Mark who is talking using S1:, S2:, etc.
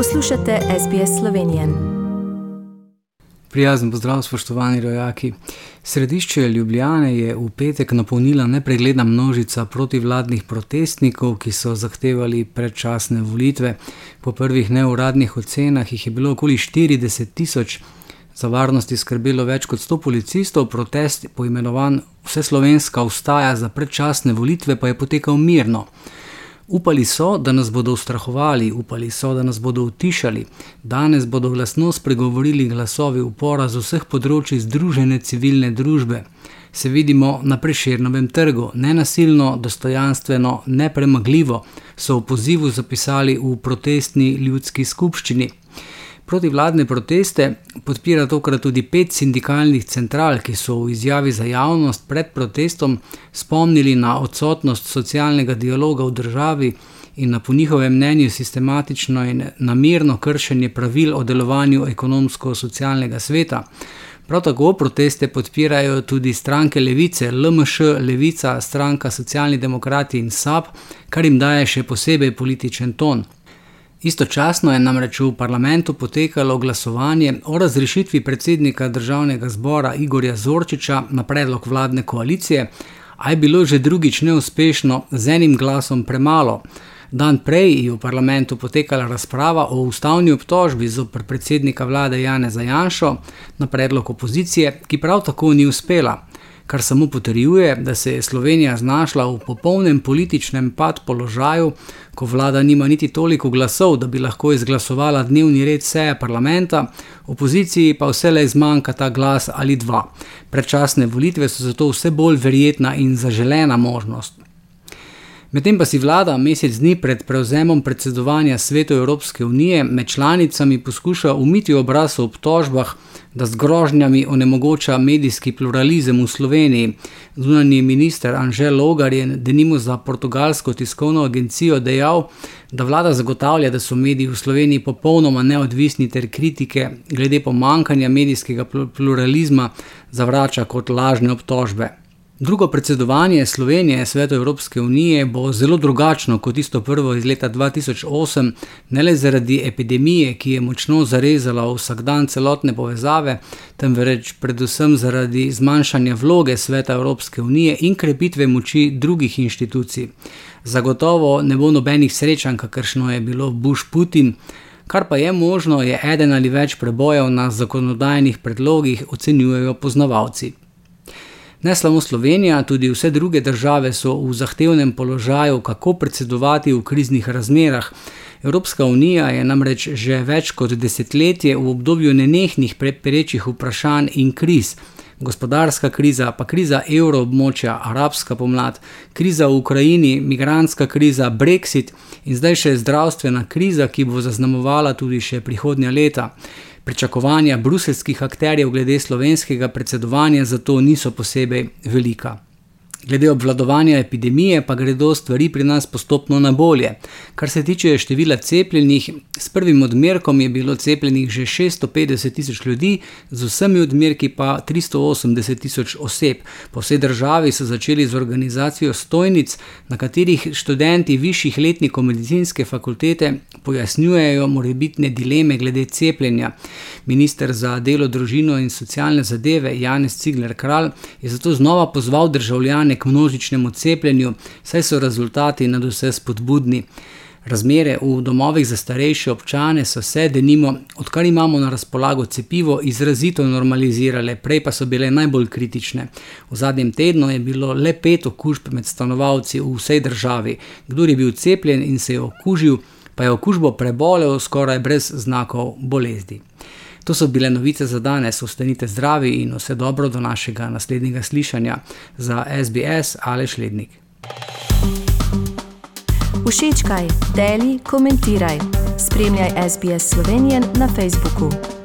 S1: Poslušate SBS Slovenije.
S2: Prijazen pozdrav, spoštovani rojaki. Središče Ljubljane je v petek napolnila nepregledna množica protivladnih protestnikov, ki so zahtevali predčasne volitve. Po prvih neuradnih ocenah jih je bilo okoli 40 tisoč. Za varnost je skrbelo več kot 100 policistov, protest, poimenovan Vseslovenska ustaja za predčasne volitve, pa je potekal mirno. Upali so, da nas bodo ustrahovali, upali so, da nas bodo utišali. Danes bodo glasno spregovorili glasovi upora z vseh področji združene civilne družbe. Se vidimo na preširnovem trgu, nenasilno, dostojanstveno, nepremagljivo, so v pozivu zapisali v protestni ljudski skupščini. Protivladne proteste podpira tokrat tudi pet sindikalnih central, ki so v izjavi za javnost pred protestom spomnili na odsotnost socialnega dialoga v državi in na po njihovem mnenju sistematično in namerno kršenje pravil o delovanju ekonomsko-socialnega sveta. Prav tako proteste podpirajo tudi stranke Levice, LMŠ, Levica, stranka Socialni demokrati in SAP, kar jim daje še posebej političen ton. Istočasno je namreč v parlamentu potekalo glasovanje o razrešitvi predsednika državnega zbora Igorja Zorčiča na predlog vladne koalicije, a je bilo že drugič neuspešno z enim glasom premalo. Dan prej je v parlamentu potekala razprava o ustavni obtožbi zoper predsednika vlade Jana Zajanša na predlog opozicije, ki prav tako ni uspela kar samo potrjuje, da se je Slovenija znašla v popolnem političnem pad položaju, ko vlada nima niti toliko glasov, da bi lahko izglasovala dnevni red seje parlamenta, opoziciji pa vse le zmanjka ta glas ali dva. Predčasne volitve so zato vse bolj verjetna in zaželena možnost. Medtem pa si vlada mesec dni pred prevzemom predsedovanja svetu Evropske unije med članicami poskuša umiti obraz v obtožbah, da z grožnjami onemogoča medijski pluralizem v Sloveniji. Zunani minister Anžel Logar je denimo za portugalsko tiskovno agencijo dejal, da vlada zagotavlja, da so mediji v Sloveniji popolnoma neodvisni ter kritike glede pomankanja medijskega pluralizma zavrača kot lažne obtožbe. Drugo predsedovanje Slovenije svetu Evropske unije bo zelo drugačno kot tisto prvo iz leta 2008, ne le zaradi epidemije, ki je močno zarezala vsak dan celotne povezave, temveč predvsem zaradi zmanjšanja vloge sveta Evropske unije in krepitve moči drugih inštitucij. Zagotovo ne bo nobenih srečanj, kakršno je bilo Bush-Putin. Kar pa je možno, je eden ali več prebojev na zakonodajnih predlogih, ocenjujejo poznavalci. Ne samo Slovenija, tudi vse druge države so v zahtevnem položaju, kako predsedovati v kriznih razmerah. Evropska unija je namreč že več kot desetletje v obdobju nenehnih preprečih vprašanj in kriz. Gospodarska kriza, pa kriza evroobmočja, arabska pomlad, kriza v Ukrajini, migranska kriza, brexit in zdaj še zdravstvena kriza, ki bo zaznamovala tudi še prihodnja leta. Pričakovanja bruselskih akterjev glede slovenskega predsedovanja zato niso posebej velika. Glede obvladovanja epidemije pa gredo stvari pri nas postopno na bolje. Kar se tiče števila cepljenih, s prvim odmerkom je bilo cepljenih že 650 tisoč ljudi, z vsemi odmerki pa 380 tisoč oseb. Po vsej državi so začeli z organizacijo stojnic, na katerih študenti višjih letnikov medicinske fakultete pojasnjujejo morebitne dileme glede cepljenja. Minister za delo, družino in socialne zadeve Janez Cigler Kralj je zato znova pozval državljane, pozvane k množičnemu cepljenju, saj so rezultati na vse spodbudni. Razmere v domovih za starejše občane so se, denimo, odkar imamo na razpolago cepivo, izrazito normalizirale, prej pa so bile najbolj kritične. V zadnjem tednu je bilo le pet okužb med stanovalci v vsej državi. Kdo je bil cepljen in se je okužil, pa je okužbo prebolel skoraj brez znakov bolezni. To so bile novice za danes, ostanite zdravi in vse dobro do našega naslednjega slišanja za SBS ali Šlednik.
S1: Všečkaj, deli, komentiraj. Spremljaj SBS Slovenijo na Facebooku.